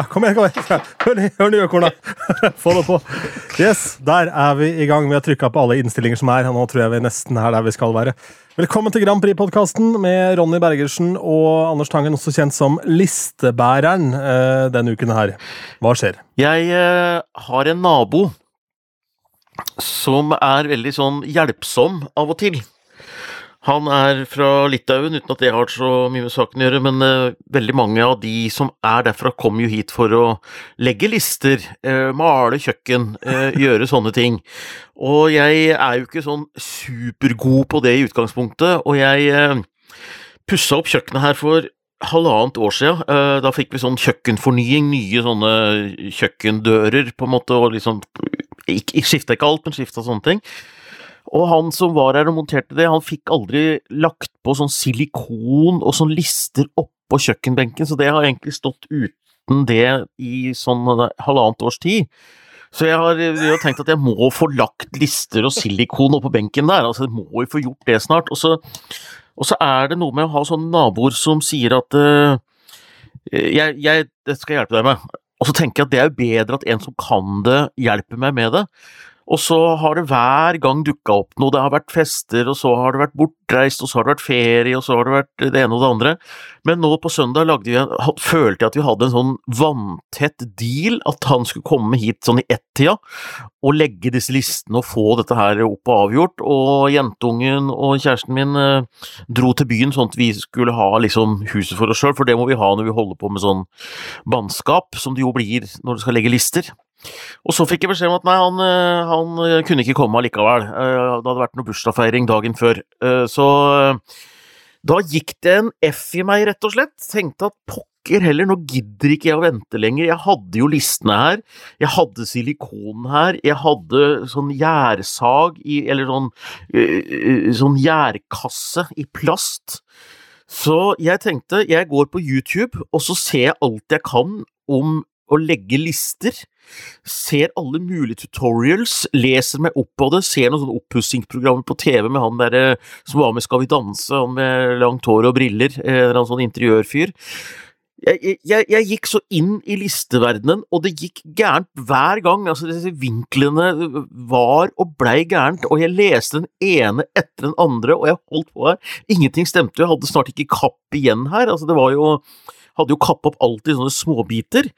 Ja, kom igjen, kom igjen. Hør Hør nye korna. Få det på. Yes, der er vi i gang. Vi har trykka på alle innstillinger som er, nå tror jeg vi nesten er der vi skal være. Velkommen til Grand Prix-podkasten med Ronny Bergersen og Anders Tangen, også kjent som Listebæreren, eh, denne uken her. Hva skjer? Jeg eh, har en nabo som er veldig sånn hjelpsom av og til. Han er fra Litauen, uten at det har så mye med saken å gjøre, men uh, veldig mange av de som er derfra, kommer jo hit for å legge lister, uh, male kjøkken, uh, gjøre sånne ting. Og jeg er jo ikke sånn supergod på det i utgangspunktet, og jeg uh, pussa opp kjøkkenet her for halvannet år siden. Da fikk vi sånn kjøkkenfornying, nye sånne kjøkkendører, på en måte, og liksom Skifta ikke alt, men skifta sånne ting. Og han som var her og monterte det, han fikk aldri lagt på sånn silikon og sånn lister oppå kjøkkenbenken, så det har egentlig stått uten det i sånn halvannet års tid. Så jeg har, jeg har tenkt at jeg må få lagt lister og silikon oppå benken der, altså jeg må jo få gjort det snart. Og så, og så er det noe med å ha sånne naboer som sier at uh, jeg, jeg, det skal jeg hjelpe deg med. Og så tenker jeg at det er jo bedre at en som kan det, hjelper meg med det. Og så har det hver gang dukka opp noe. Det har vært fester, og så har det vært bortreist, og så har det vært ferie, og så har det vært det ene og det andre. Men nå på søndag vi, følte jeg at vi hadde en sånn vanntett deal, at han skulle komme hit sånn i ett-tida og legge disse listene og få dette her opp og avgjort. Og jentungen og kjæresten min eh, dro til byen sånn at vi skulle ha liksom huset for oss sjøl, for det må vi ha når vi holder på med sånn bannskap, som det jo blir når du skal legge lister. Og så fikk jeg beskjed om at nei, han, eh, han eh, kunne ikke komme allikevel. Eh, Det hadde vært noe bursdagsfeiring dagen før. Så da gikk det en F i meg, rett og slett. Tenkte at pokker heller, nå gidder ikke jeg å vente lenger. Jeg hadde jo listene her. Jeg hadde silikon her. Jeg hadde sånn gjærsag i Eller sånn, sånn gjærkasse i plast. Så jeg tenkte, jeg går på YouTube, og så ser jeg alt jeg kan om å legge lister. Ser alle mulige tutorials, leser meg opp på det, ser noen sånne oppussingsprogrammer på TV med han der eh, som var med Skal vi danse, han med langt hår og briller, eh, en eller sånn interiørfyr. Jeg, jeg, jeg gikk så inn i listeverdenen, og det gikk gærent hver gang. altså Disse vinklene var og blei gærent, og jeg leste den ene etter den andre, og jeg holdt på her. Ingenting stemte, jeg hadde snart ikke kapp igjen her. altså det var jo Hadde jo kappet opp alt i sånne småbiter.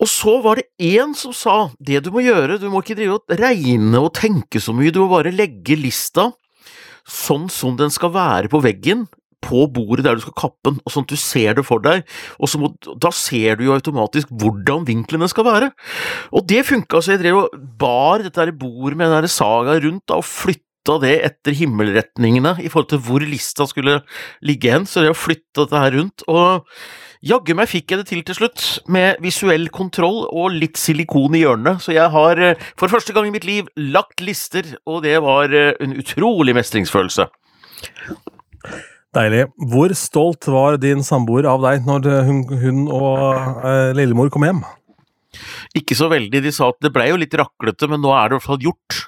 Og så var det én som sa det du må gjøre, du må ikke drive og regne og tenke så mye, du må bare legge lista sånn som den skal være på veggen, på bordet der du skal kappe den, og sånn at du ser det for deg, og må, da ser du jo automatisk hvordan vinklene skal være. Og det funka, så jeg drev og bar dette bordet med den saga rundt da, og flytta det etter himmelretningene i forhold til hvor lista skulle ligge hen, så det å flytte dette her rundt, og Jaggu meg fikk jeg det til til slutt, med visuell kontroll og litt silikon i hjørnene, så jeg har eh, for første gang i mitt liv lagt lister, og det var eh, en utrolig mestringsfølelse. Deilig. Hvor stolt var din samboer av deg når hun, hun og eh, lillemor kom hjem? Ikke så veldig, de sa at det blei jo litt raklete, men nå er det i hvert fall gjort.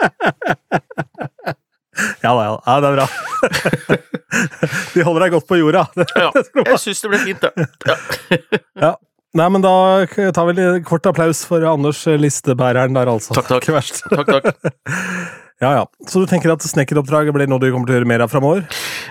Ja da, ja. det er bra. De holder deg godt på jorda. Ja, jeg syns det ble fint, det. Ja. Ja. Nei, men da tar vi en kort applaus for Anders Listebæreren der, altså. Takk, takk. Ikke verst. Takk, takk. Ja, ja. Så du tenker at snekkeroppdraget blir noe du kommer til å gjøre mer av framover?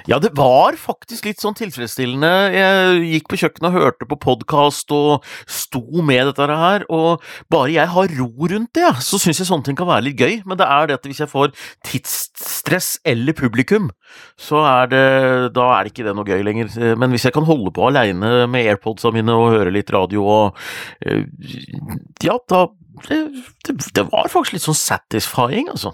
Ja, det var faktisk litt sånn tilfredsstillende. Jeg gikk på kjøkkenet og hørte på podkast og sto med dette her, og bare jeg har ro rundt det, så syns jeg sånne ting kan være litt gøy. Men det er det at hvis jeg får tidsstress eller publikum, så er det Da er det ikke det noe gøy lenger. Men hvis jeg kan holde på aleine med airpodsa mine og høre litt radio og eh, Ja, da det, det, var faktisk litt sånn satisfying, altså.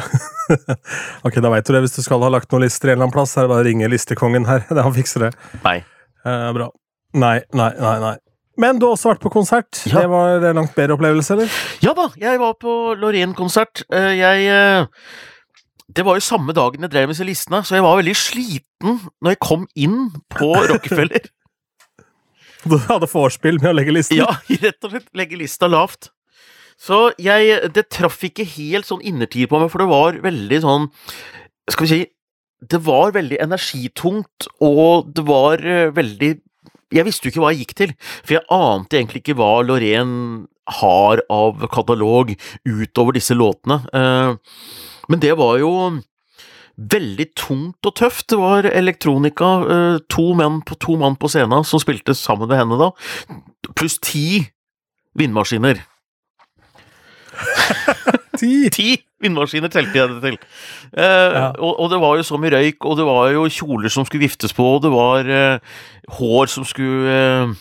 Ok, da veit du det. Hvis du skal ha lagt noen lister en eller annen plass, er det bare å ringe listekongen her. Han fikser det. Nei. Eh, bra. Nei, nei, nei. nei. Men du har også vært på konsert. Ja. Det var en langt bedre opplevelse, eller? Ja da, jeg var på Loreen-konsert. Eh, Jeg eh, Det var jo samme dagen jeg drev med disse listene, så jeg var veldig sliten når jeg kom inn på Rockefeller. Du hadde vorspiel med å legge listen? Ja, rett og slett legge lista lavt. Så jeg Det traff ikke helt sånn innertid på meg, for det var veldig sånn Skal vi si Det var veldig energitungt, og det var eh, veldig jeg visste jo ikke hva jeg gikk til, for jeg ante egentlig ikke hva Lorén har av katalog utover disse låtene. Eh, men det var jo veldig tungt og tøft. Det var elektronika, eh, to menn på, to mann på scenen som spilte sammen med henne da, pluss ti vindmaskiner. Ti! Ti vindmaskiner telte jeg det til. Eh, Ja. og, og det var jo så mye røyk, og det var jo kjoler som skulle viftes på, og det var eh, hår som skulle eh,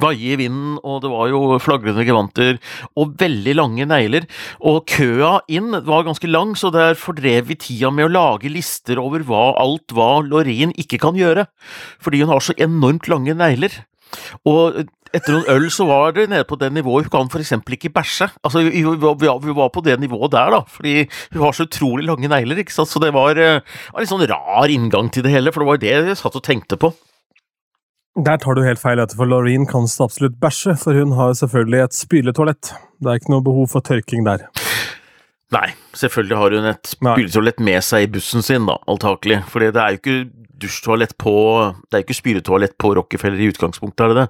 vaie i vinden, og det var jo flagrende gevanter, og veldig lange negler. Og køa inn var ganske lang, så der fordrev vi tida med å lage lister over hva, alt hva Loreen ikke kan gjøre, fordi hun har så enormt lange negler. Og etter noen øl så var det nede på det nivået hun kan eksempel ikke bæsje. Altså, vi var på det nivået der, da, fordi hun har så utrolig lange negler, ikke sant, så det var, eh, var en litt sånn rar inngang til det hele, for det var det jeg satt og tenkte på. Der tar du helt feil, for Laureen kan så absolutt bæsje, for hun har jo selvfølgelig et spyletoalett. Det er ikke noe behov for tørking der. Nei, selvfølgelig har hun et spyletoalett med seg i bussen sin, da, antakelig. For det er jo ikke dusjtoalett på Det er jo ikke spyletoalett på Rockefeller i utgangspunktet, er det det?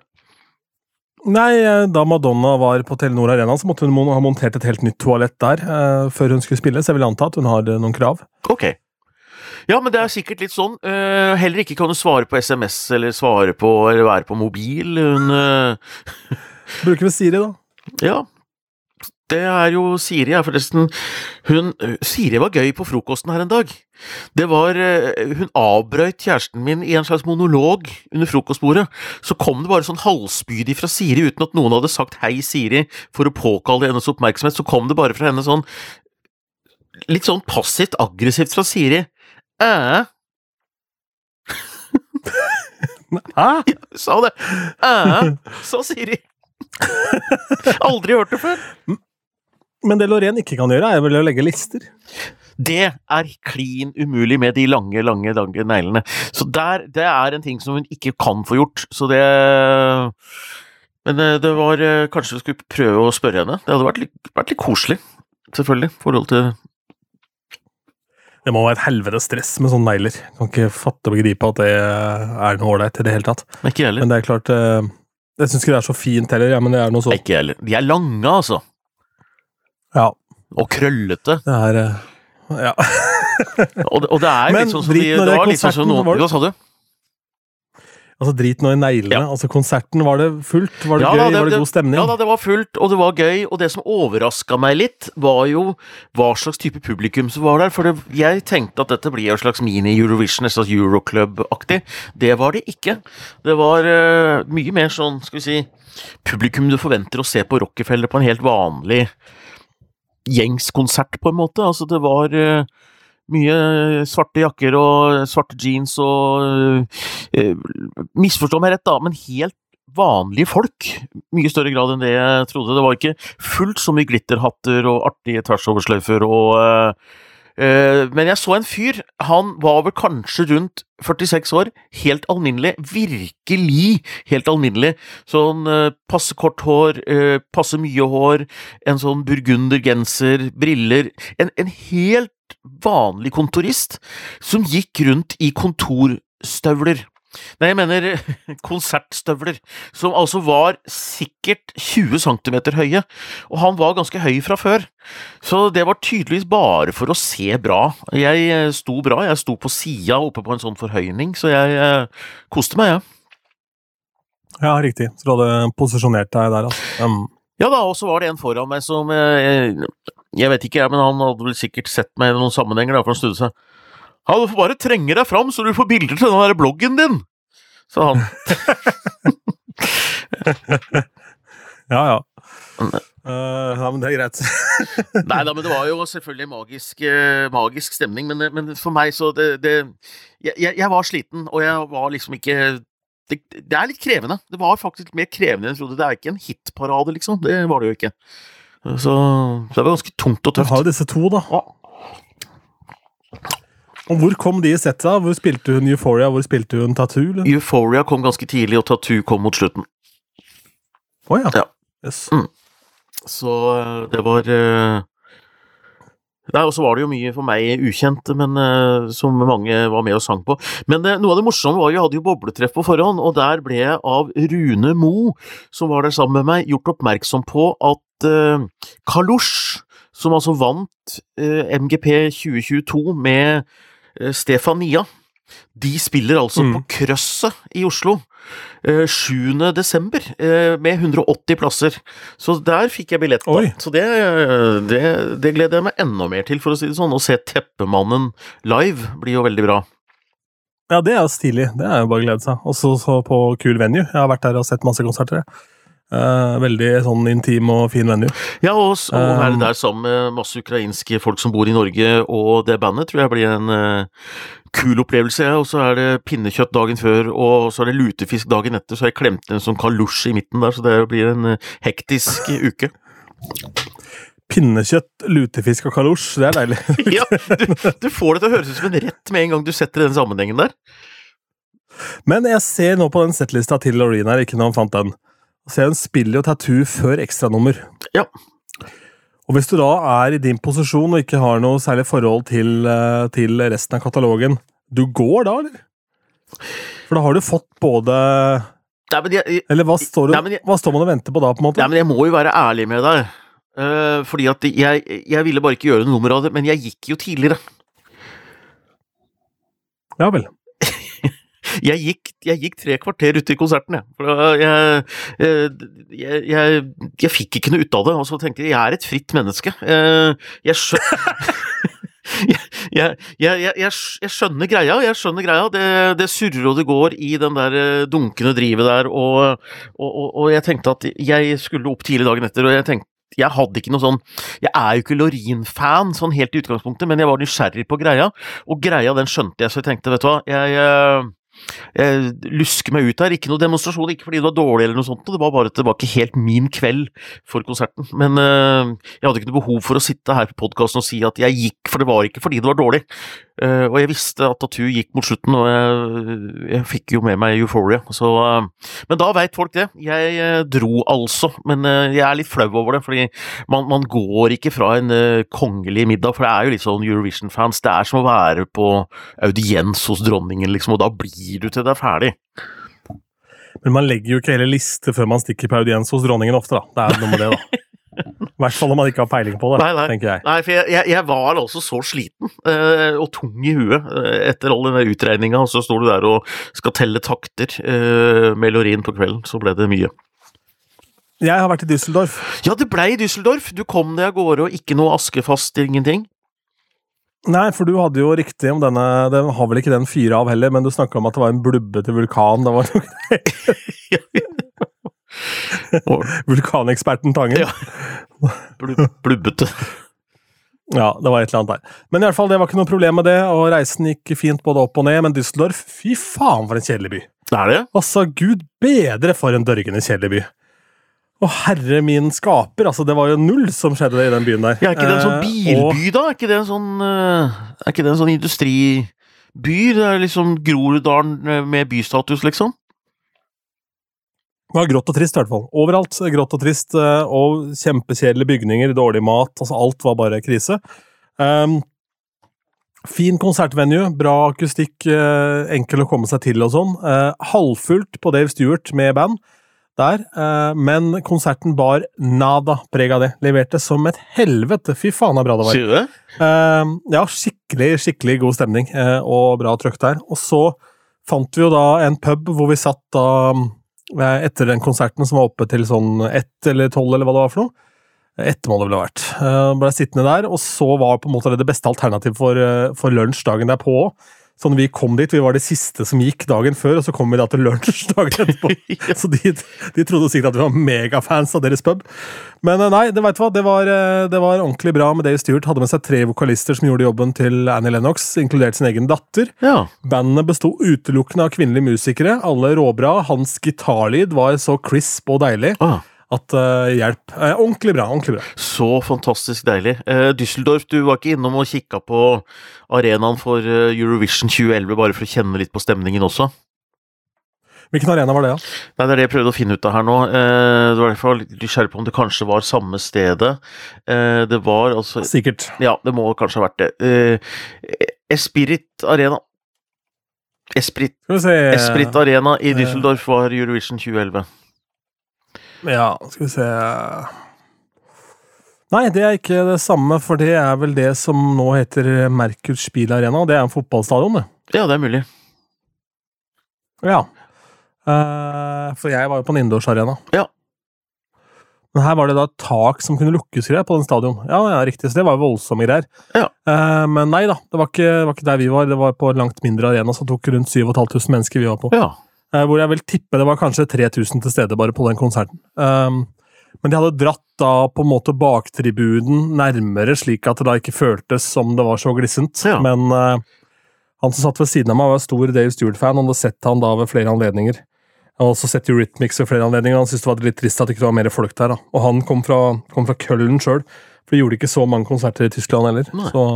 Nei, eh, da Madonna var på Telenor Arena, så måtte hun ha montert et helt nytt toalett der eh, før hun skulle spille, så jeg vil anta at hun har eh, noen krav. Ok. Ja, men det er sikkert litt sånn. Uh, heller ikke kan du svare på SMS eller svare på eller være på mobil. Hun uh... Bruker vi Siri, da? Ja. Det er jo Siri, er forresten Hun Siri var gøy på frokosten her en dag. Det var Hun avbrøyt kjæresten min i en slags monolog under frokostbordet. Så kom det bare sånn halvspydig fra Siri uten at noen hadde sagt 'hei, Siri' for å påkalle hennes oppmerksomhet. Så kom det bare fra henne sånn Litt sånn passivt aggressivt fra Siri. Æ? Hæ? Sa det. Æ? Sa Siri. Aldri hørt det før. Men det Loreen ikke kan gjøre, er vel å legge lister. Det er klin umulig med de lange, lange, lange neglene. Så der, det er en ting som hun ikke kan få gjort. Så det Men eh, det var eh, Kanskje vi skulle prøve å spørre henne. Det hadde vært litt, vært litt koselig, selvfølgelig, i forhold til Det må være et helvetes stress med sånne negler. Kan ikke fatte og begripe at det er noe ålreit i det hele tatt. Ikke heller. Men det er klart eh, Jeg syns ikke det er så fint heller, ja, men det er noe så Ikke heller. De er lange, altså. Ja, Og krøllete. det er eh, Ja. Og, og det er Men litt sånn som de, drit det var litt sånn som konserten, noen var det- Hva sa du? Altså, drit nå i neglene. Ja. Altså, konserten, var det fullt? Var det Ja, gøy? da, det- var det det- god stemning? Ja da, det var fullt, og det var gøy, og det som overraska meg litt, var jo hva slags type publikum som var der, for det, jeg tenkte at dette blir en slags mini-Eurovision, en slags Euroclub-aktig. Det var det ikke. Det var uh, mye mer sånn, skal vi si, publikum du forventer å se på Rockefeller på en helt vanlig gjengs konsert, på en måte. Altså, det var eh, mye svarte jakker og svarte jeans og eh, Misforstå meg rett, da, men helt vanlige folk. Mye større grad enn det jeg trodde. Det var ikke fullt så mye glitterhatter og artige tversoversløyfer og eh, eh, Men jeg så en fyr. Han var vel kanskje rundt 46 år. Helt alminnelig. Virkelig helt alminnelig. Sånn eh, passe kort hår, eh, passe mye hår, en sånn burgundergenser, briller. En, en helt vanlig kontorist som gikk rundt i kontorstøvler. Nei, jeg mener konsertstøvler, som altså var sikkert 20 cm høye, og han var ganske høy fra før. Så det var tydeligvis bare for å se bra. Jeg eh, sto bra, jeg sto på sida oppe på en sånn forhøyning, så jeg eh, koste meg, jeg. Ja. Ja, riktig. Så du hadde posisjonert deg der, altså. Um, Ja da, og så var det en foran meg som eh, Jeg vet ikke, jeg, men han hadde vel sikkert sett meg i noen sammenhenger, da, for han snudde seg. Ja, du får bare trenge deg fram, så du får bilder til den der bloggen din, sa han. ja, ja. Uh, ja, men det er greit. Nei da, men det var jo selvfølgelig magisk, eh, magisk stemning, men, men for meg så det, det jeg, jeg var sliten, og jeg var liksom ikke det, det er litt krevende. Det var faktisk mer krevende enn jeg trodde. Det er ikke en hitparade, liksom. Det var det jo ikke. Så, så det var ganske tungt og tøft. Du har jo disse to, da. Og hvor kom de i settet? Hvor spilte hun Euphoria? Hvor spilte hun Tattoo? eller? Euphoria kom ganske tidlig, og Tattoo kom mot slutten. Å ja. Ja. Yes. Så eh, det var eh, Nei, og så var det jo mye for meg ukjent, men uh, som mange var med og sang på. Men uh, noe av det morsomme var jo, jeg hadde jo bobletreff på forhånd, og der ble jeg av Rune Mo, som var der sammen med meg, gjort oppmerksom på at uh, Kalosj, som altså vant MGP 2022 med Stefania, de spiller altså mm. på Krøsset i Oslo. 7. Eh, desember, eh, med 180 plasser. Så der fikk jeg billett. Da. Så det, det, det, gleder jeg meg enda mer til, for å si det sånn. Å se Teppemannen live blir jo veldig bra. Ja, det er jo stilig. Det er jo bare å glede seg. Også så på kul venue. Jeg har vært der og sett masse konserter. Uh, veldig sånn intim og fin venue. Ja, og, og være der sammen med masse ukrainske folk som bor i Norge, og det bandet tror jeg blir en uh, kul opplevelse, og så er det pinnekjøtt dagen før, og så er det lutefisk dagen etter, så jeg klemte en sånn kalusj i midten der, så det blir en uh, hektisk uke. Pinnekjøtt, lutefisk og kalosj, det er deilig. ja, du, du, får det til å høres ut som en rett med en gang du setter den sammenhengen der. Men jeg ser nå på den settlista til Loreen her, ikke når han fant den. Så hun spiller jo tattoo før ekstranummer. Ja. Og hvis du da er i din posisjon og ikke har noe særlig forhold til, eh, til resten av katalogen, du går da, eller? For da har du fått både Nei, jeg, Eller hva står, du, nei, jeg, hva står, man og venter på da, på en måte? Nei, men Jeg må jo være ærlig med deg. Uh, fordi at jeg, jeg, ville bare ikke gjøre noe nummer av det, men jeg gikk jo tidligere. Ja vel jeg gikk, jeg gikk tre kvarter ute i konserten, jeg. For jeg, jeg, jeg, fikk ikke noe ut av det, og så tenkte jeg jeg er et fritt menneske. Eh, jeg skjønner Jeg, jeg, jeg, jeg, skjønner greia, jeg skjønner greia. Det, det, surrer og det går i den der eh, dunkende drivet der, og, og, og, jeg tenkte at jeg skulle opp tidlig dagen etter, og jeg tenkte jeg hadde ikke noe sånn Jeg er jo ikke Lorin-fan sånn helt i utgangspunktet, men jeg var nysgjerrig på greia, og greia den skjønte jeg, så jeg tenkte, vet du hva, jeg, jeg lusker meg ut der. Ikke noe demonstrasjon, ikke fordi det var dårlig eller noe sånt, det var bare at det var ikke helt min kveld for konserten. Men uh, jeg hadde ikke noe behov for å sitte her på podkasten og si at jeg gikk, for det var ikke fordi det var dårlig. Uh, og jeg visste at Tattoo gikk mot slutten, og jeg, jeg fikk jo med meg Euphoria. Så, uh, men da veit folk det. Jeg dro altså, men jeg er litt flau over det, fordi man, man går ikke fra en kongelig middag, for det er jo litt sånn Eurovision-fans. Det er som å være på audiens hos dronningen, liksom, og da blir du til det er ferdig. Men man legger jo ikke hele liste før man stikker på audiens hos dronningen ofte, da. Det er noe med det, da. Hvert fall om man ikke har peiling på det, nei, nei. tenker jeg. Nei, for jeg, jeg, jeg var altså så sliten uh, og tung i huet uh, etter all denne utregninga, og så står du der og skal telle takter uh, med Lorin på kvelden, så ble det mye. Jeg har vært i Düsseldorf. Ja, det blei Düsseldorf! Du kom deg av gårde, og ikke noe askefast, ingenting? Nei, for du hadde jo riktig om denne Den har vel ikke den fyra av heller, men du snakka om at det var en blubbete vulkan. Det var Vulkaneksperten Tangen. Ja. Blubbete. Ja, det var et eller annet der. Men i alle fall, det var ikke noe problem med det, og reisen gikk fint både opp og ned. Men Düsseldorf, fy faen for en kjedelig by! Det er det? Altså, gud bedre for en dørgende kjedelig by. Å, herre min skaper! altså Det var jo null som skjedde i den byen der. Ja, er ikke det en sånn eh, bilby, da? Er ikke det en sånn, uh, er ikke det en sånn industriby? Det er liksom Groruddalen eh, med bystatus, liksom? Det var grått og trist, i hvert fall. Overalt grått og trist, og kjempekjedelige bygninger, dårlig mat. altså Alt var bare krise. Um, fin konsertvenue, bra akustikk, uh, enkel å komme seg til og sånn. Uh, halvfullt på Dave Stewart med band der, uh, men konserten bar nada preg av det. Leverte som et helvete. Fy faen så bra det var. Sier du det? Eh, ja, skikkelig, skikkelig god stemning eh, og bra trøkk der. Og så fant vi jo da en pub hvor vi satt da etter den konserten som var oppe til sånn ett eller tolv, eller hva det var for noe. Ett må det vel vært. Ble sittende der, og så var på en måte det det beste alternativet for, for lunsj dagen derpå. Sånn vi kom dit, vi var det siste som gikk dagen før, og så kom vi da til lunsj dagen etterpå. ja. Så de, de, trodde sikkert at vi var megafans av deres pub. Men eh, nei, det, vet du hva, det var, eh, det var ordentlig bra med Dave Stewart. Hadde med seg tre vokalister som gjorde jobben til Annie Lennox, inkludert sin egen datter. Ja. Bandene besto utelukkende av kvinnelige musikere, alle råbra. Hans gitarlyd var så crisp og deilig. Ah at uh, hjelp. Uh, ordentlig bra. ordentlig bra. Så fantastisk deilig. Uh, Düsseldorf, du var ikke innom og kikka på arenaen for Eurovision 2011 bare for å kjenne litt på stemningen også? Hvilken arena var det, da? Nei, Det er det jeg prøvde å finne ut av her nå. Det var i hvert fall nysgjerrig på om det kanskje var samme stedet. Det var altså Sikkert. Ja, det må kanskje ha vært det. Espirit Arena. Esprit, Esprit Arena i Düsseldorf var Eurovision 2011. Ja, skal vi se Nei, det er ikke det samme, for det er vel det som nå heter Merkur Spiel Arena. Det er en fotballstadion, det. Ja, det er mulig. Ja. Uh, for jeg var jo på en innendørsarena. Ja. Men her var det da et tak som kunne lukkes greier på den stadion. Ja, ja, riktig, så det var voldsomme greier. Ja. Uh, men nei da, det var, ikke, det var ikke der vi var. Det var på en langt mindre arena som tok rundt 7500 mennesker vi var på. Ja. Eh, hvor jeg vil tippe det var kanskje 3000 til stede bare på den konserten. Um, men de hadde dratt da på en måte baktribunen nærmere, slik at det da ikke føltes som det var så glissent. Ja. Men uh, han som satt ved siden av meg, var stor Dave Stewart-fan, og hadde sett han da ved flere anledninger. Og også sett Eurythmics ved flere anledninger, og han syntes det var litt trist at det ikke var mer folk der. da. Og han kom fra, kom fra Køllen sjøl, for de gjorde ikke så mange konserter i Tyskland heller. Nei. Så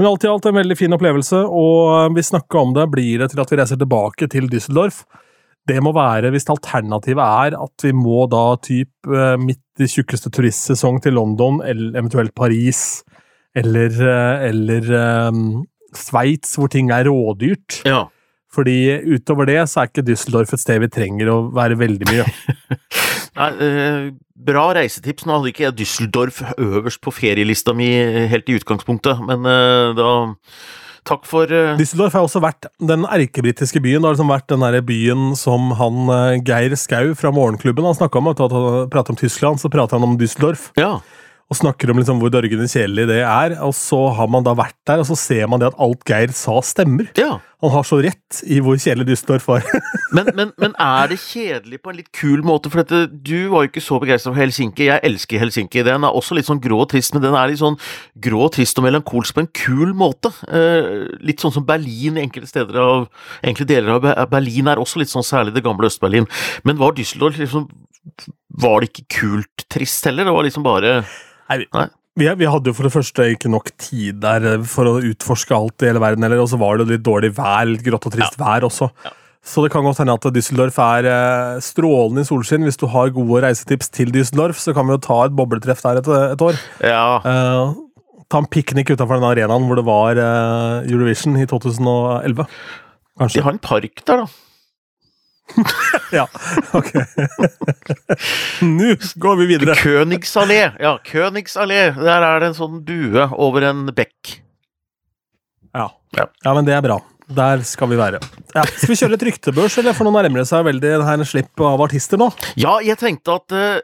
men alt i alt en veldig fin opplevelse, og vi snakka om det. Blir det til at vi reiser tilbake til Düsseldorf? Det må være hvis alternativet er at vi må da typ eh, midt i tjukkeste turistsesong til London, eller eventuelt Paris, eller, eh, eller um, Sveits, hvor ting er rådyrt. ja. Fordi utover det så er ikke Düsseldorf et sted vi trenger å være veldig mye. Nei, eh, bra reisetips. Nå hadde ikke jeg Düsseldorf øverst på ferielista mi helt i utgangspunktet, men eh, da Takk for uh... Düsseldorf har også vært den erkebritiske byen. Det har liksom vært den der byen som han eh, Geir Skau fra Morgenklubben han snakka om. At han prater om Tyskland, så prater han om Düsseldorf. Ja. Og snakker om liksom hvor dørgende kjedelig det er. Og så har man da vært der, og så ser man det at alt Geir sa, stemmer. ja. Han har så rett i hvor kjedelig Düsseldorf var. Men, men, men er det kjedelig på en litt kul måte? For dette, du var jo ikke så begeistra for Helsinki. Jeg elsker Helsinki. Den er også litt sånn grå og trist, men den er litt sånn grå, og trist og melankolsk på en kul måte. Eh, litt sånn som Berlin i enkelte steder av enkelte deler av Berlin er også litt sånn, særlig det gamle Øst-Berlin. Men var Düsseldorf liksom Var det ikke kult trist heller? Det var liksom bare Nei, vi, vi, vi hadde jo for det første ikke nok tid der eh, for å utforske alt i hele verden, eller, og så var det litt dårlig vær, litt grått og trist vær også. Så det kan godt hende at Düsseldorf er eh, strålende i solskinn. Hvis du har gode reisetips til Düsseldorf, så kan vi jo ta et bobletreff der et, et år. Ja. Eh, ta en piknik utenfor den arenaen hvor det var eh, Eurovision i 2011. De har en park der, da. Ja, ok. Nå går vi videre. Königsallee. Ja, Königsallee. Der er det en sånn bue over en bekk. Ja. Ja. ja, men det er bra. Der skal vi være. Ja. Skal vi kjøre litt ryktebørs, eller? For nå nærmer det seg veldig det her slipp av artister nå. Ja, jeg tenkte at uh,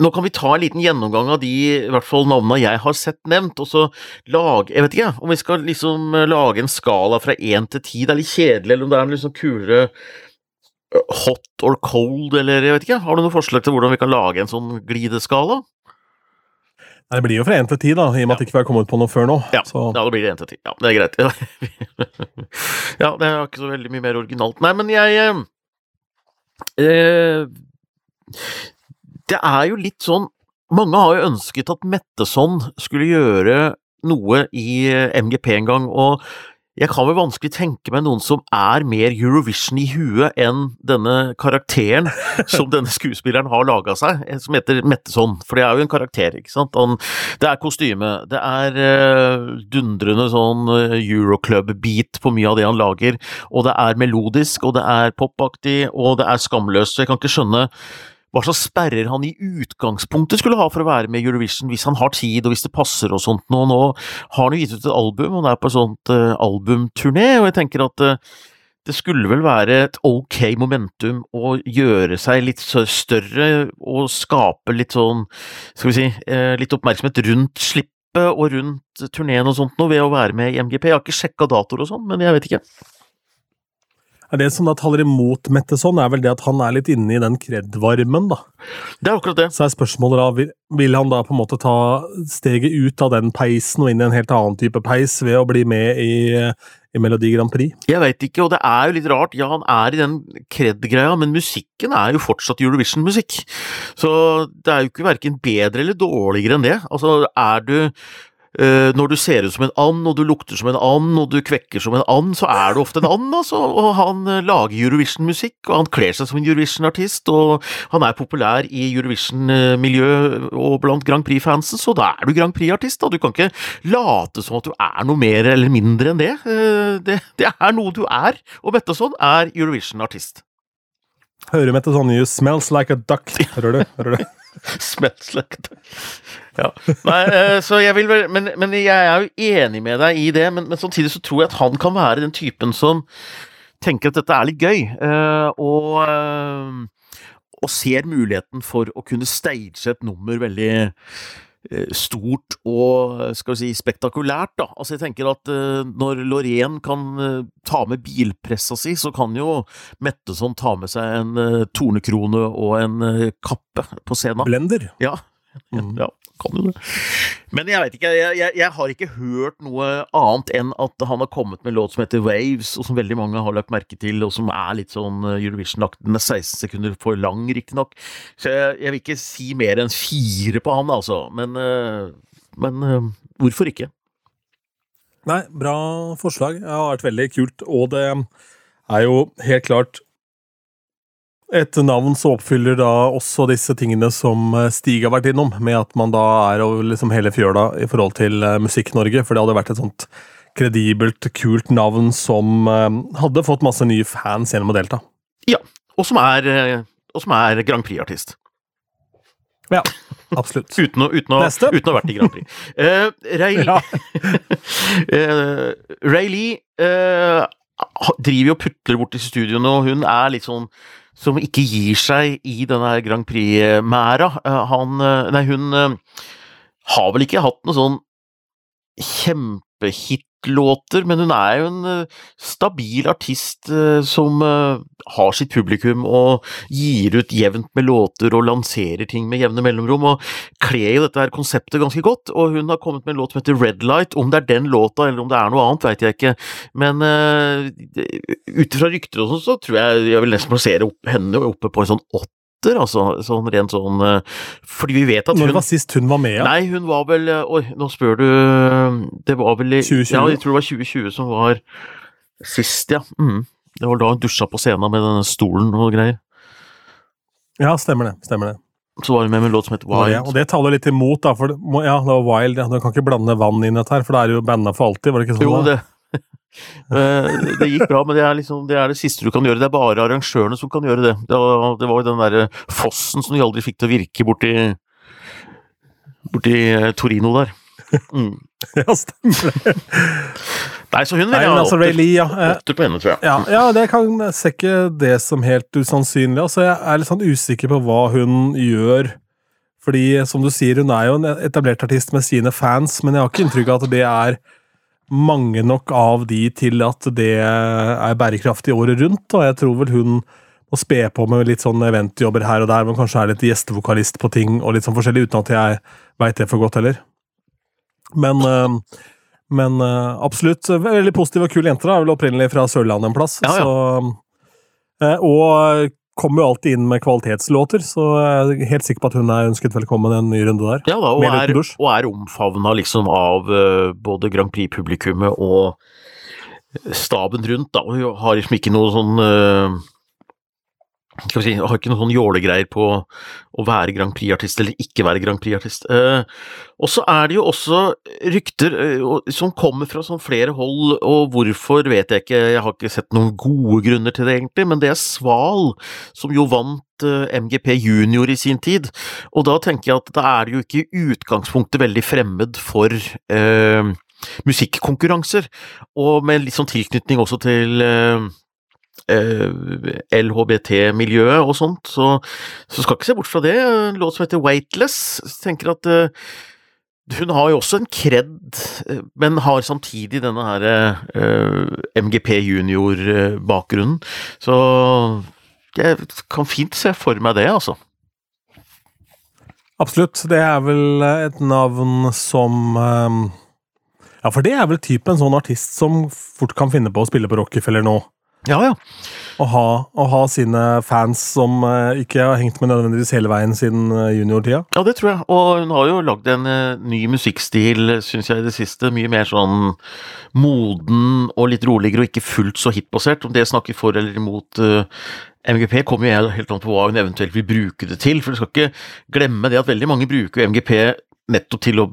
nå kan vi ta en liten gjennomgang av de i hvert fall navnene jeg har sett nevnt, og så lage Jeg vet ikke om vi skal liksom eh, lage en skala fra én til ti. Det er litt kjedelig, eller om det er en liksom kulere hot or cold, eller jeg vet ikke. Har du noen forslag til hvordan vi kan lage en sånn glideskala? Nei, Det blir jo fra én til ti, da, i og med at ikke vi har kommet på noe før nå. Ja, Så, ja det blir én til ti. Ja, det er greit. ja, det er ikke så veldig mye mer originalt. Nei, men jeg eh, eh, Det er jo litt sånn Mange har jo ønsket at Metteson skulle gjøre noe i eh, MGP en gang, og jeg kan vel vanskelig tenke meg noen som er mer Eurovision i huet enn denne karakteren som denne skuespilleren har laga seg, eh, som heter Metteson. For det er jo en karakter, ikke sant. Han, det er kostyme, det er uh, dundrende sånn eh, Euroclub-beat på mye av det han lager, og det er melodisk, og det er popaktig, og det er skamløst, så jeg kan ikke skjønne hva slags sperrer han i utgangspunktet skulle ha for å være med i Eurovision, hvis han har tid og hvis det passer og sånt. Nå, nå har han jo gitt ut et album, og han er på et sånt uh, albumturné, og jeg tenker at uh, det skulle vel være et ok momentum å gjøre seg litt større og skape litt sånn, skal vi si, uh, litt oppmerksomhet rundt slippet og rundt turneen og sånt noe ved å være med i MGP. Jeg har ikke sjekka datoer og sånn, men jeg vet ikke. Er det som da taler imot Metteson, er vel det at han er litt inne i den kred-varmen, da. Det er akkurat det. Så er spørsmålet da, vil, vil han da på en måte ta steget ut av den peisen og inn i en helt annen type peis ved å bli med i, i Melodi Grand Prix? Jeg veit ikke, og det er jo litt rart. Ja, han er i den kred-greia, men musikken er jo fortsatt Eurovision-musikk. Så det er jo ikke verken bedre eller dårligere enn det. Altså, er du når du ser ut som en and, og du lukter som en and, og du kvekker som en and, så er du ofte en and, altså. Og han eh, lager Eurovision-musikk, og han kler seg som en Eurovision-artist, og han er populær i Eurovision-miljø og blant Grand Prix-fansen, så da er du Grand Prix-artist, da. Du kan ikke late som at du er noe mer eller mindre enn det. Eh, Det, det er noe du er, og Metteson er Eurovision-artist. Hører Sonne you smells like a duck. Hører du? Hører du? Smells like a. Ja. Nei, eh, så jeg vil vel men, men jeg er jo enig med deg i det, men, men samtidig så tror jeg at han kan være den typen som tenker at dette er litt gøy, eh, og, eh, og ser muligheten for å kunne stage et nummer veldig stort og skal vi si spektakulært. da. Altså jeg tenker at uh, Når Lorén kan uh, ta med bilpressa si, så kan jo Metteson ta med seg en uh, tornekrone og en eh, kappe på scenen. Blender. Ja, Mm. ja kan jo det. Men jeg veit ikke, jeg, jeg, jeg har ikke hørt noe annet enn at han har kommet med en låt som heter Waves, og som veldig mange har lagt merke til, og som er litt sånn eh, Eurovision-aktig. Den er 16 sekunder for lang, riktignok. Så jeg, jeg vil ikke si mer enn fire på han, altså. Men, eh, men eh, hvorfor ikke? Nei, bra forslag. Det har vært veldig kult, og det er jo helt klart et navn som oppfyller da også disse tingene som eh, Stig har vært innom, med at man da er over liksom hele fjøla i forhold til eh, Musikk-Norge, for det hadde vært et sånt kredibelt, kult navn som eh, hadde fått masse nye fans gjennom å delta. Ja, og som er, og som er Grand Prix-artist. Ja, absolutt. Uten å, uten, å, uten å ha vært i Grand Prix. Uh, Ray, Ja. uh, Ray Lee uh, driver jo og putler bort i studioene, og hun er litt sånn som ikke gir seg i denne Grand Prix-mæra. Eh, han eh, Nei, hun eh, har vel ikke hatt noe sånn kjempehitlåter, men hun er jo en eh, stabil artist eh, som eh, har sitt publikum og gir ut jevnt med låter og lanserer ting med jevne mellomrom, og kler jo dette her konseptet ganske godt. Og hun har kommet med en låt som heter Red Light. Om det er den låta eller om det er noe annet, veit jeg ikke. Men uh, ut fra rykter og sånn, så tror jeg jeg vil nesten plassere opp, henne oppe på en sånn åtter. Altså, sånn rent sånn eh, Fordi vi vet at Når hun det var sist hun var med, ja. Nei, hun var vel eh, Oi, nå spør du Det var vel i 2020? Ja, jeg tror det var 2020 som var sist, ja. Mm. Det var da hun dusja på scenen med denne stolen og greier. Ja, stemmer det. stemmer det. Så var hun med med en låt som het Wild. Ja, og det taler litt imot, da. For ja, det var wild. Ja. Du kan ikke blande vann inn i dette her, for det er jo banda for alltid, var det ikke sånn? Jo, det Eh, Det gikk bra, men det er, liksom, det er det siste du kan gjøre. Det er bare arrangørene som kan gjøre det. Det var, det var jo den derre fossen som de aldri fikk til å virke borti Borti eh, Torino der. Mm. Ja, stemmer det. Nei, så hun vil ha altså, åtter, ja. eh, åtter på henne, tror jeg. Ja, ja, det kan ser ikke det som helt usannsynlig. Altså, jeg er litt sånn usikker på hva hun gjør. Fordi, som du sier, hun er jo en etablert artist med sine fans, men jeg har ikke inntrykk av at det er mange nok av de til at det er bærekraftig året rundt. Og jeg tror vel hun må spe på med litt sånn eventjobber her og der, men kanskje er litt gjestevokalist på ting og litt sånn forskjellig, uten at jeg veit det for godt heller. Men øh, men øh, absolutt veldig positiv og kul jente. da, er vel opprinnelig fra Sørlandet en plass. Ja, ja. Så, øh, og kommer jo alltid inn med kvalitetslåter, så jeg er helt sikker på at hun er ønsket velkommen en ny runde der. Ja da, og er, og er omfavna liksom av uh, både Grand Prix-publikummet og staben rundt, da. Hun har liksom ikke noe sånn eh, skal vi si, har ikke noen sånn jålegreier på å være Grand Prix-artist eller ikke være Grand Prix-artist. Eh, og så er det jo også rykter eh, som kommer fra sånn flere hold, og hvorfor vet jeg ikke, jeg har ikke sett noen gode grunner til det egentlig, men det er Sval som jo vant eh, MGP Junior i sin tid, og da tenker jeg at da er det jo ikke i utgangspunktet veldig fremmed for eh, musikkonkurranser, og med litt sånn tilknytning også til eh, LHBT-miljøet og sånt, så, så skal ikke se bort fra det. En låt som heter Weightless. Tenker at eh, hun har jo også en kred, eh, men har samtidig denne her eh, MGP junior-bakgrunnen. Så jeg kan fint se for meg det, altså. Absolutt. Det er vel et navn som Ja, for det er vel typen sånn artist som fort kan finne på å spille på Rockefeller nå. Ja, ja. Å ha, å ha sine fans som eh, ikke har hengt med nødvendigvis hele veien siden eh, juniortida. Ja, det tror jeg. Og hun har jo lagd en eh, ny musikkstil, syns jeg, i det siste. Mye mer sånn moden og litt roligere, og ikke fullt så hitbasert. Om det snakker for eller imot MGP, kommer jo helt an på hva hun eventuelt vil bruke det til. For du skal ikke glemme det at veldig mange bruker MGP nettopp til å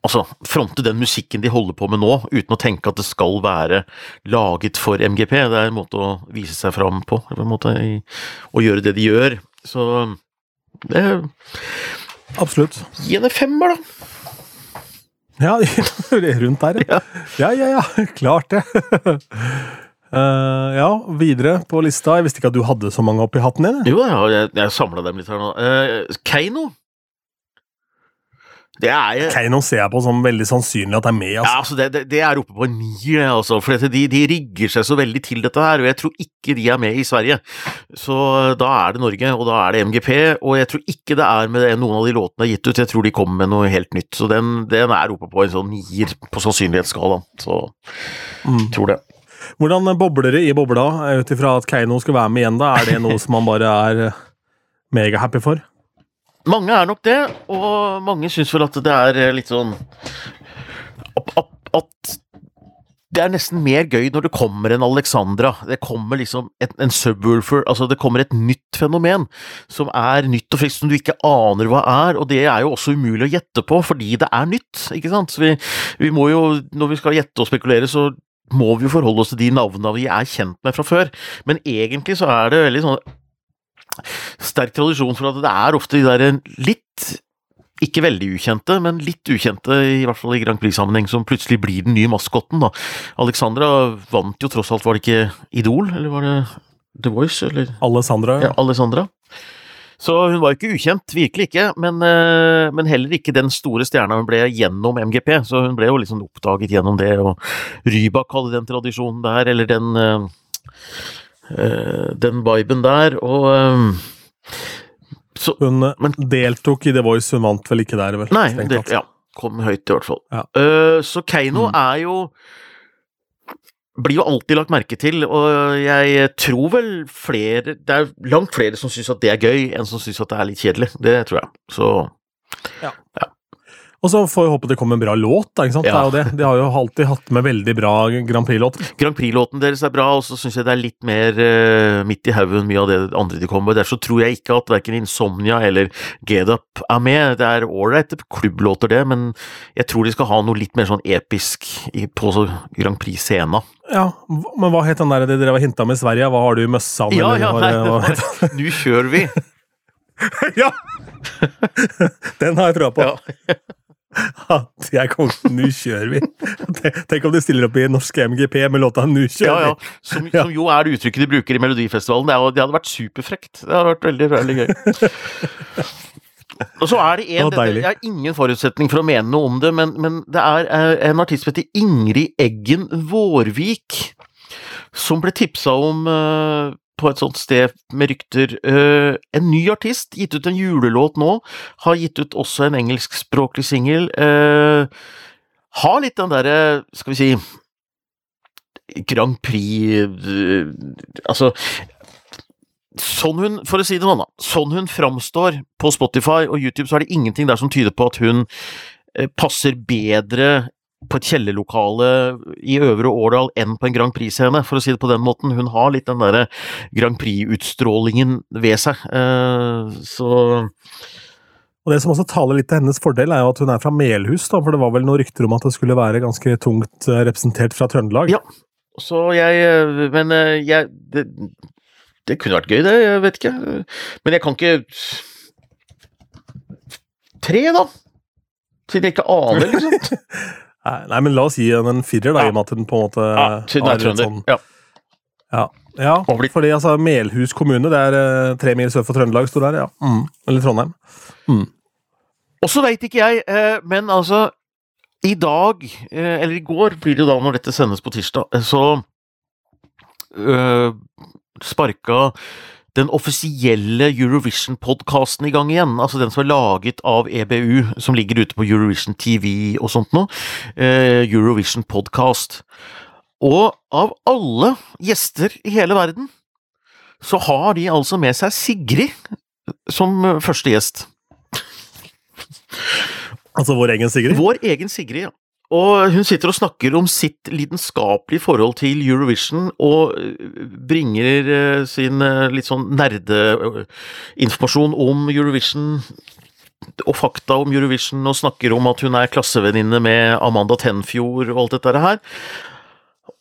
altså, fronte den musikken de holder på med nå, uten å tenke at det skal være laget for MGP. Det er en måte å vise seg fram på, på en måte, å gjøre det de gjør. Så det, Absolutt. gi henne femmer, da. Ja, rundt der, ja. Ja, ja, ja. Klart det. Uh, ja, videre på lista. Jeg visste ikke at du hadde så mange oppi hatten din. Jo, ja, jeg, jeg samla dem litt her nå. Uh, Keiino. Det er Keiino ser jeg på som veldig sannsynlig at det er med. Ja, Altså. altså det, det, det er oppe på en nier, altså. For de, de rigger seg så veldig til dette her, og jeg tror ikke de er med i Sverige. Så da er det Norge, og da er det MGP, og jeg tror ikke det er med noen av de låtene er gitt ut, jeg tror de kommer med noe helt nytt. Så den, den er oppe på en sånn nier på sannsynlighetsskalaen, så Mm. tror det. Hvordan bobler det i bobla ut ifra at Keiino skal være med igjen? da? Er det noe som man bare er eh, megahappy for? Mange er nok det, og mange syns vel at det er eh, litt sånn at, det er nesten mer gøy når det kommer en Alexandra. Det kommer liksom en, en subwoolfer, altså det kommer et nytt fenomen som er nytt og friskt, som du ikke aner hva er, og det er jo også umulig å gjette på fordi det er nytt, ikke sant. Så vi, vi må jo, når vi skal gjette og spekulere, så må vi jo forholde oss til de navnene vi er kjent med fra før, men egentlig så er det veldig sånn sterk tradisjon for at det er ofte de der litt ikke veldig ukjente, men litt ukjente, i hvert fall i Grand Prix-sammenheng, som plutselig blir den nye maskotten, da. Alexandra vant jo tross alt, var det ikke Idol, eller var det The Voice, eller Alessandra? ja, Alessandra? Så hun var jo ikke ukjent, virkelig ikke, men, eh, men heller ikke den store stjerna hun ble gjennom MGP, så hun ble jo liksom oppdaget gjennom det, og Rybak hadde den tradisjonen der, eller den eh, den viben der, og eh, så, Hun eh, Men- deltok i The Voice, hun vant vel ikke der, vel? Nei, hun delt, ja, kom høyt i hvert fall. Ja. Eh, så Keiino Mm. er jo blir jo alltid lagt merke til, og jeg tror vel flere Det er langt flere som syns at det er gøy, enn som syns at det er litt kjedelig. Det tror jeg. Så Og så får vi håpe det kommer en bra låt, da, ikke sant? Ja. Det er jo det. De har jo alltid hatt med veldig bra Grand Prix-låter. Grand Prix-låten deres er bra, og så syns jeg det er litt mer uh, midt i haugen mye av det andre de kommer med. Derfor tror jeg ikke at verken Insomnia eller Get Up er med. Det er ålreite klubblåter, det, men jeg tror de skal ha noe litt mer sånn episk på så Grand Prix-scena. Ja, Men hva het den der de drev og hinta med i Sverige? Hva har du i møssa? Ja, ja, hva- nei, hva det Nå kjører vi! Ja! Den har jeg troa på. Ja. At jeg kommer, nå kjører vi. Tenk- om de stiller opp i norske MGP med låta 'Nå kjører kjører ja. vi'. Som, som jo er det uttrykket de bruker i Melodifestivalen. Det, er, det hadde vært superfrekt. Det hadde vært veldig, veldig gøy. Og så er det en, det. Jeg har ingen forutsetning for å mene noe om det, men, men det er eh, en artist som heter Ingrid Eggen Vårvik, som ble tipsa om eh, på et sånt sted med rykter. Eh, en ny artist, gitt ut en julelåt nå, har gitt ut også en engelskspråklig singel. Uh, har litt den derre, skal vi si Grand Prix eh, Altså Sånn hun, for å si det sånn, da, sånn hun framstår på Spotify og YouTube, så er det ingenting der som tyder på at hun eh, passer bedre på et kjellerlokale i Øvre Årdal enn på en Grand Prix-scene, for å si det på den måten. Hun har litt den derre Grand Prix-utstrålingen ved seg, eh, så Og Det som også taler litt til hennes fordel, er jo at hun er fra Melhus, da, for det var vel noen rykter om at det skulle være ganske tungt eh, representert fra Trøndelag. Ja. Så jeg eh, Men jeg det, det kunne vært gøy, det. Jeg vet ikke. Men jeg kan ikke Tre, da? Siden jeg ikke aner, liksom. Nei, men la oss gi den en firer, da, i og med at den på en måte Ja, siden er trønder. sånn- Ja. Ja, ja fordi altså, Melhus kommune, det er eh, tre mil sør for Trøndelag, står der, ja. Mm. Eller Trondheim. Og så veit ikke jeg, eh, men altså I dag, eh, eller i går blir det jo da når dette sendes på tirsdag, så øh, sparka den offisielle Eurovision-podkasten i gang igjen. Altså den som er laget av EBU, som ligger ute på Eurovision TV og sånt noe. Eh, Eurovision Podcast. Og av alle gjester i hele verden, så har de altså med seg Sigrid som første gjest. Altså vår egen Sigrid? Vår egen Sigrid, ja. Og hun sitter og snakker om sitt lidenskapelige forhold til Eurovision, og bringer sin litt sånn nerdeinformasjon om Eurovision og fakta om Eurovision, og snakker om at hun er klassevenninne med Amanda Tenfjord og alt dette her.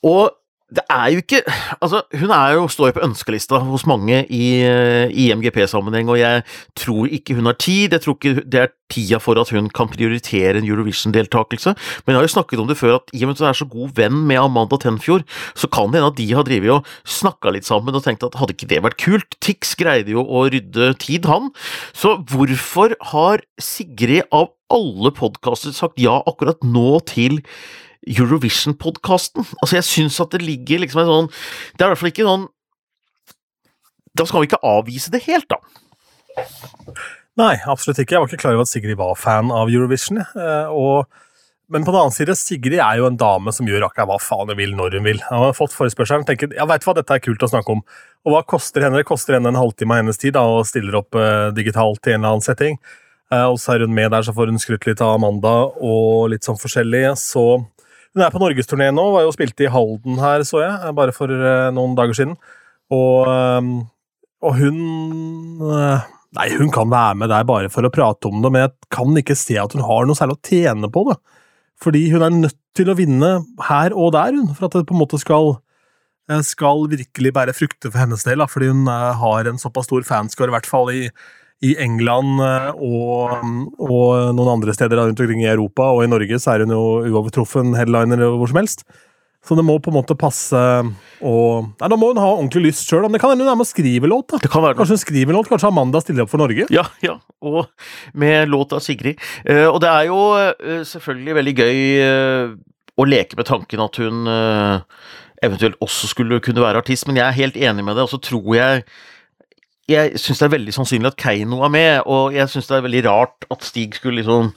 Og det er jo ikke Altså, hun er jo, står jo på ønskelista hos mange i, i MGP-sammenheng, og jeg tror ikke hun har tid. Jeg tror ikke det er tida for at hun kan prioritere en Eurovision-deltakelse. Men jeg har jo snakket om det før, at i og med at hun er så god venn med Amanda Tenfjord, så kan det hende at de har drevet og snakka litt sammen og tenkt at hadde ikke det vært kult? Tix greide jo å rydde tid, han. Så hvorfor har Sigrid av alle podkaster sagt ja akkurat nå til Eurovision-podkasten. Altså, jeg syns at det ligger liksom en sånn Det er i hvert fall ikke noen Da skal vi ikke avvise det helt, da. Nei, absolutt ikke. Jeg var ikke klar over at Sigrid var fan av Eurovision. Og, men på den annen side, Sigrid er jo en dame som gjør akkurat hva faen hun vil når hun vil. Hun har fått forespørselen tenker ja, veit hva, dette er kult å snakke om. Og hva koster henne? Det koster henne en halvtime av hennes tid da, og stiller opp uh, digitalt i en eller annen setting. Uh, og så er hun med der, så får hun skrytt litt av Amanda og litt sånn forskjellig. Så hun er på norgesturné nå, var jo spilte i Halden her, så jeg, bare for uh, noen dager siden. Og, um, og hun Nei, hun kan være med der bare for å prate om det, men jeg kan ikke se at hun har noe særlig å tjene på det. Fordi hun er nødt til å vinne her og der, hun, for at det på en måte skal skal virkelig bære frukter for hennes del, da, fordi hun har en såpass stor fanskare, i hvert fall i, i England eh, og, og, noen andre steder rundt omkring i Europa, og i Norge så er hun jo uovertruffen headliner hvor som helst. Så det må på en måte passe og Nei, Da må hun ha ordentlig lyst sjøl. Det kan hende hun er med å skrive låt. da. Kanskje hun skriver låt, kanskje Amanda stiller opp for Norge? Ja, ja, og med låt av Sigrid. Uh, og det er jo uh, selvfølgelig veldig gøy uh, å leke med tanken at hun eventuelt også skulle kunne være artist, men jeg er helt enig med det, og så tror jeg jeg syns det er veldig sannsynlig at Keiino er med, og jeg syns det er veldig rart at Stig skulle liksom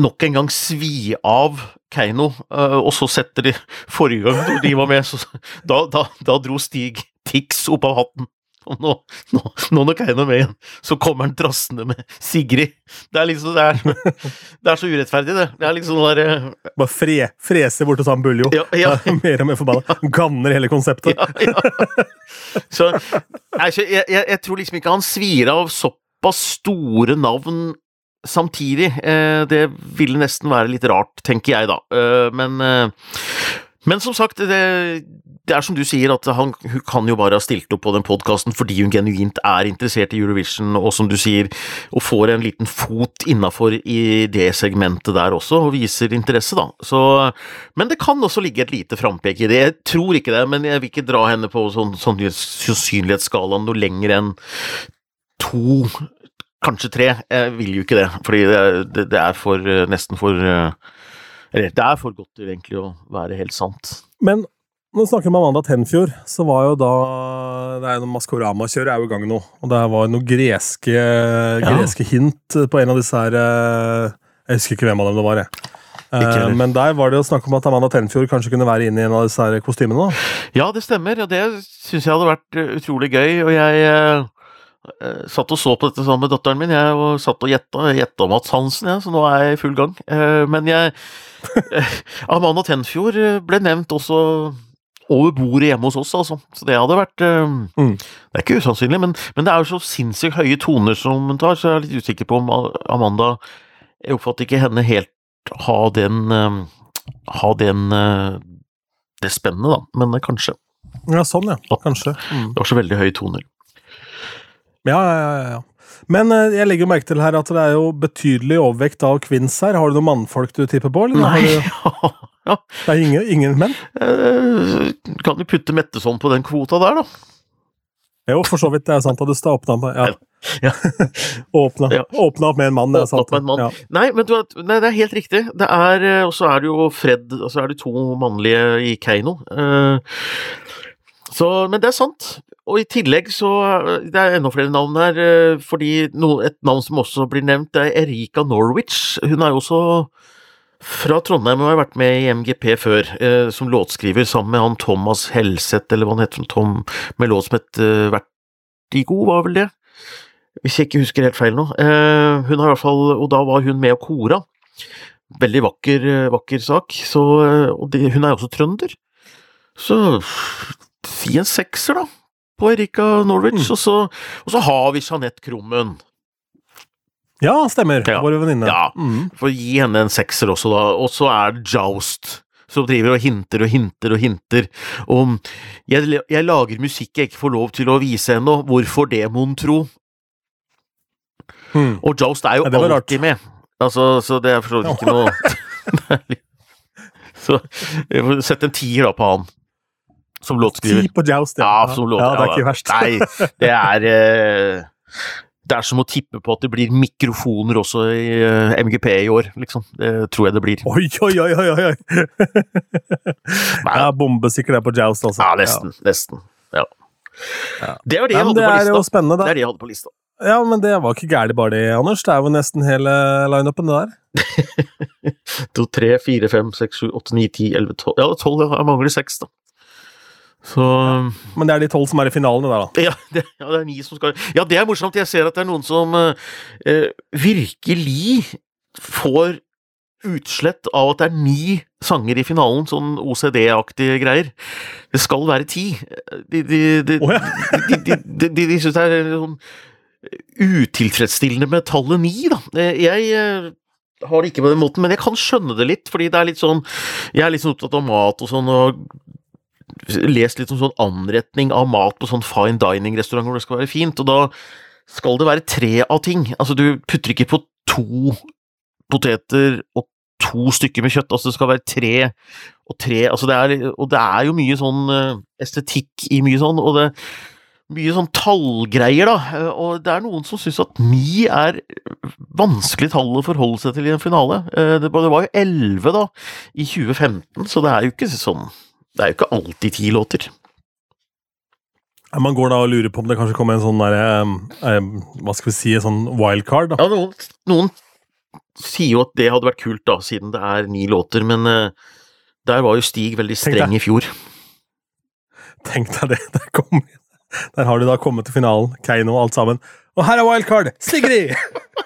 nok en gang svi av Keiino, eh, og så setter de Forrige gang de var med, så da, da, da dro Stig Tix opp av hatten. Og nå, nå, nå når Keiino med igjen, så kommer han drassende med Sigrid. Det er liksom det er, det er så urettferdig, det. Det er liksom sånn der uh, Bare fre, frese bort hos han Buljo. Ja, ja. Mer og mer forbanna. Ganner hele konseptet. Ja, ja. Så, jeg, jeg, jeg, tror liksom ikke han svir av såpass store navn samtidig. Eh, det ville nesten være litt rart, tenker jeg da. Uh, men men som sagt, det, det, er som du sier, at han, hun kan jo bare ha stilt opp på den podkasten fordi hun genuint er interessert i Eurovision, og som du sier, og får en liten fot innafor i det segmentet der også, og viser interesse, da. Så, men det kan også ligge et lite frampek i det. Jeg tror ikke det, men jeg vil ikke dra henne på sånn, sånn sannsynlighetsskalaen noe lenger enn to Kanskje tre. Jeg vil jo ikke det, fordi det, det, det er for nesten for eller det er for godt egentlig å være helt sant. Men når vi snakker om Amanda Tenfjord, så var jo da det er Maskorama-kjøret er jo i gang nå. Og det var noen greske, ja. hint på en av disse her eh, Jeg husker ikke hvem av dem det var, jeg. Eh, men der var det jo snakk om at Amanda Tenfjord kanskje kunne være inne i en av disse her kostymene? da. Ja, det stemmer, og det syns jeg hadde vært eh, utrolig gøy. Og jeg Uh, satt og så på dette sammen med datteren min. Jeg og satt og gjetta, Mats Hansen, ja, så nå er jeg i full gang. Uh, men jeg Amanda Tenfjord ble nevnt også over bordet hjemme hos oss, altså. Så det hadde vært mm. Det er ikke usannsynlig, men, men, det er jo så sinnssykt høye toner som hun tar, så jeg er litt usikker på om Amanda Jeg oppfatter ikke henne helt ha den Ha den det spennet, da. Men kanskje. Ja, sånn, ja. Kanskje. Mm. Det var så veldig høye toner. Ja, ja, ja. Men jeg legger merke til her at det er jo betydelig overvekt av kvinns her. Har du noen mannfolk du tipper på? Eller? Nei, ja. Det er ingen, ingen menn? Uh, kan du putte Metteson på den kvota der, da? Jo, for så vidt. Det er sant. Du skal åpne opp ja. ja. åpna, ja. åpna, opp med en mann. Det er sant. Ja. Nei, men du, nei, det er helt riktig. Det er, eh, og så er det jo Fred, og så er det to mannlige i Keiino. Uh, så, men det er sant. Og i tillegg så Det er enda flere navn her, eh, fordi et navn som også blir nevnt, er Erika Norwich. Hun er jo også fra Trondheim og har vært med i MGP før, eh, som låtskriver sammen med han Thomas Helseth, eller hva han heter, Tom, med låt som het eh, Vertigo, var vel det? Hvis jeg ikke husker helt feil nå. Eh, hun har i hvert fall, og da var hun med og kora. Veldig vakker, eh, vakker sak, så, eh, og det, hun er også trønder. Så si en sekser, da, på Erika Norwich, Mm. og, så, og så har vi Jeanette Krommen. Ja, stemmer. Ja. Vår venninne. Ja. Mm. For gi henne en sekser også, da. Og så er det Joust, som driver og hinter og hinter og hinter om jeg, jeg lager musikk jeg ikke får lov til å vise ennå, hvorfor det, mon tro? Hmm. Og Joust er jo Ja, alltid med. Altså, så det er for så vidt ikke noe Så jeg får sette en tier da på han, som låtskriver. Ti på Joust, Ja, som låt, ja, det er ikke verst. Nei, det er eh, Det er som å tippe på at det blir mikrofoner også i uh, MGP i år, liksom. Det tror jeg det blir. Oi, oi, oi, oi! oi. ja, bombesikker det på Joust, altså. Ja, nesten. Nesten. Ja. Ja. Det var det Ja, jeg hadde det på er lista. spennende, Det er det jeg hadde på lista. Ja, men det var ikke gærent bare det, Anders. Det er jo nesten hele lineupen, det der. To, tre, fire, fem, seks, sju, åtte, ni, ti, elleve, tolv Ja, tolv. Jeg mangler seks, da. Så Men det er de tolv som er i finalen, der, da. ja det, ja, det er ni som skal Ja, det er morsomt. Jeg ser at det er noen som eh, eh, virkelig får utslett av at det er ni sanger i finalen, sånn OCD-aktige greier. Det skal være ti. De, de, de, oh, ja. de, de, de, de, de syns det er sånn utilfredsstillende med tallet ni, da. Eh, Jeg eh, har det ikke på den måten, men jeg kan skjønne det litt, fordi det er litt sånn Jeg er litt sånn opptatt av mat og sånn, og lest litt om sånn anretning av mat på sånn fine dining-restaurant hvor det skal være fint, og da skal det være tre av ting. Altså, du putter ikke på to poteter og to stykker med kjøtt, altså det skal være tre og tre, altså det er, og det er jo mye sånn eh, estetikk i mye sånn, og det mye sånn tallgreier, da, eh, og det er noen som syns at ni er vanskelig tall å forholde seg til i en finale. Eh, Det var jo elleve, da, i 2015, så det er jo ikke sånn Det er jo ikke alltid ti låter. Man går da og lurer på om det kanskje kommer en sånn derre eh, Hva skal vi si, en sånn wildcard, da. Ja, noen, noen sier jo at det hadde vært kult, da, siden det er ni låter, men eh, der var jo Stig veldig streng i fjor. Tenk deg det. Der, kom, der har de da kommet til finalen, Keiino og alt sammen. Og her er wildcard! Sigrid!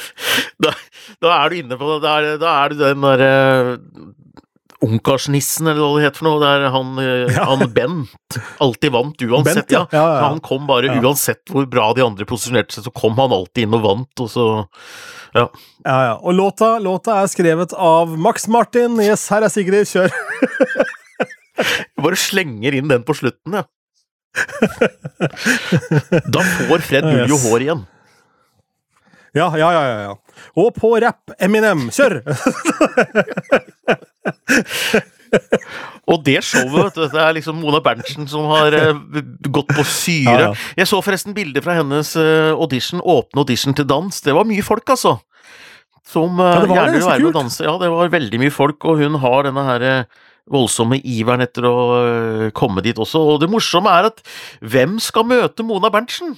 Da, da er du inne på Da er, da er du den derre Ungkarsnissen, eller hva det heter for noe. Der han, eh, Ja. han Bent alltid vant uansett, Bent, ja. Ja, ja, ja. Han kom bare Ja. uansett hvor bra de andre posisjonerte seg, så kom han alltid inn og vant, og så Ja, ja. Og låta, låta er skrevet av Max Martin. Yes, her er Sigrid, kjør! Jeg bare slenger inn den på slutten, ja. Da får Fred yes. hår igjen. Ja, ja, ja. ja, ja. Og på rapp, Eminem, kjør! Og det showet, vet du, det er liksom Mona Berntsen som har eh, gått på syre. Ja, ja. Jeg så forresten bilder fra hennes eh, audition, åpne audition til dans. Det var mye folk, altså. Som eh, Ja, gjerne vil være med og danse. Ja, det var veldig mye folk, og hun har denne her eh, voldsomme iveren etter å eh, komme dit også. Og det morsomme er at hvem skal møte Mona Berntsen?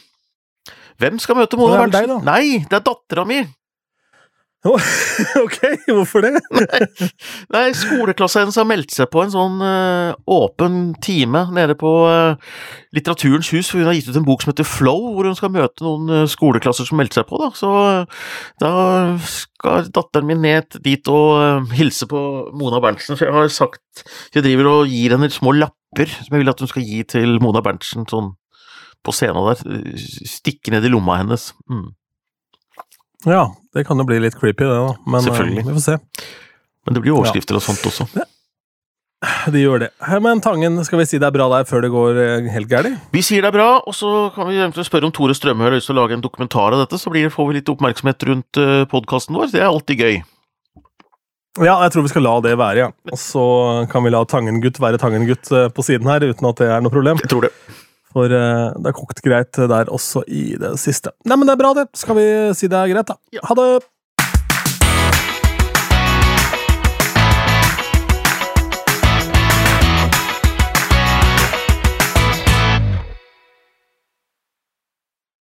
Hvem skal møte Mona Det er deg, Berntsen? Nei, det er dattera mi! ok, hvorfor det? Nei, skoleklassen hennes har meldt seg på en sånn uh, åpen time nede på uh, Litteraturens hus, for hun har gitt ut en bok som heter Flow, hvor hun skal møte noen uh, skoleklasser som meldte seg på, da. Så da skal datteren min ned dit og hilse på Mona Berntsen, for jeg har sagt Jeg driver og gir henne små lapper som jeg vil at hun skal gi til Mona Berntsen, sånn på scenen der. eh, Stikke ned i lomma hennes. Mm. Ja, det kan jo bli litt creepy, det, da. Men eh, Selvfølgelig. vi får se. Men det blir overskrifter og sånt også. De gjør det. Men Tangen, skal vi si det er bra der før det går eh, helt gærent? Vi sier det er bra, og så kan vi eventuelt spørre om Tore Strømøy har lyst til å lage en dokumentar av dette, så blir, får vi litt oppmerksomhet rundt uh, podkasten vår. Det er alltid gøy. Ja, jeg tror vi skal la det være, ja. Og så kan vi la Tangen-gutt være Tangen-gutt eh, på siden her, uten at det er noe problem. Jeg tror det. For eh, det har kokt greit der også i det siste. Nei, men det er bra, det. Skal vi si det er greit, da? Ja. Ha det!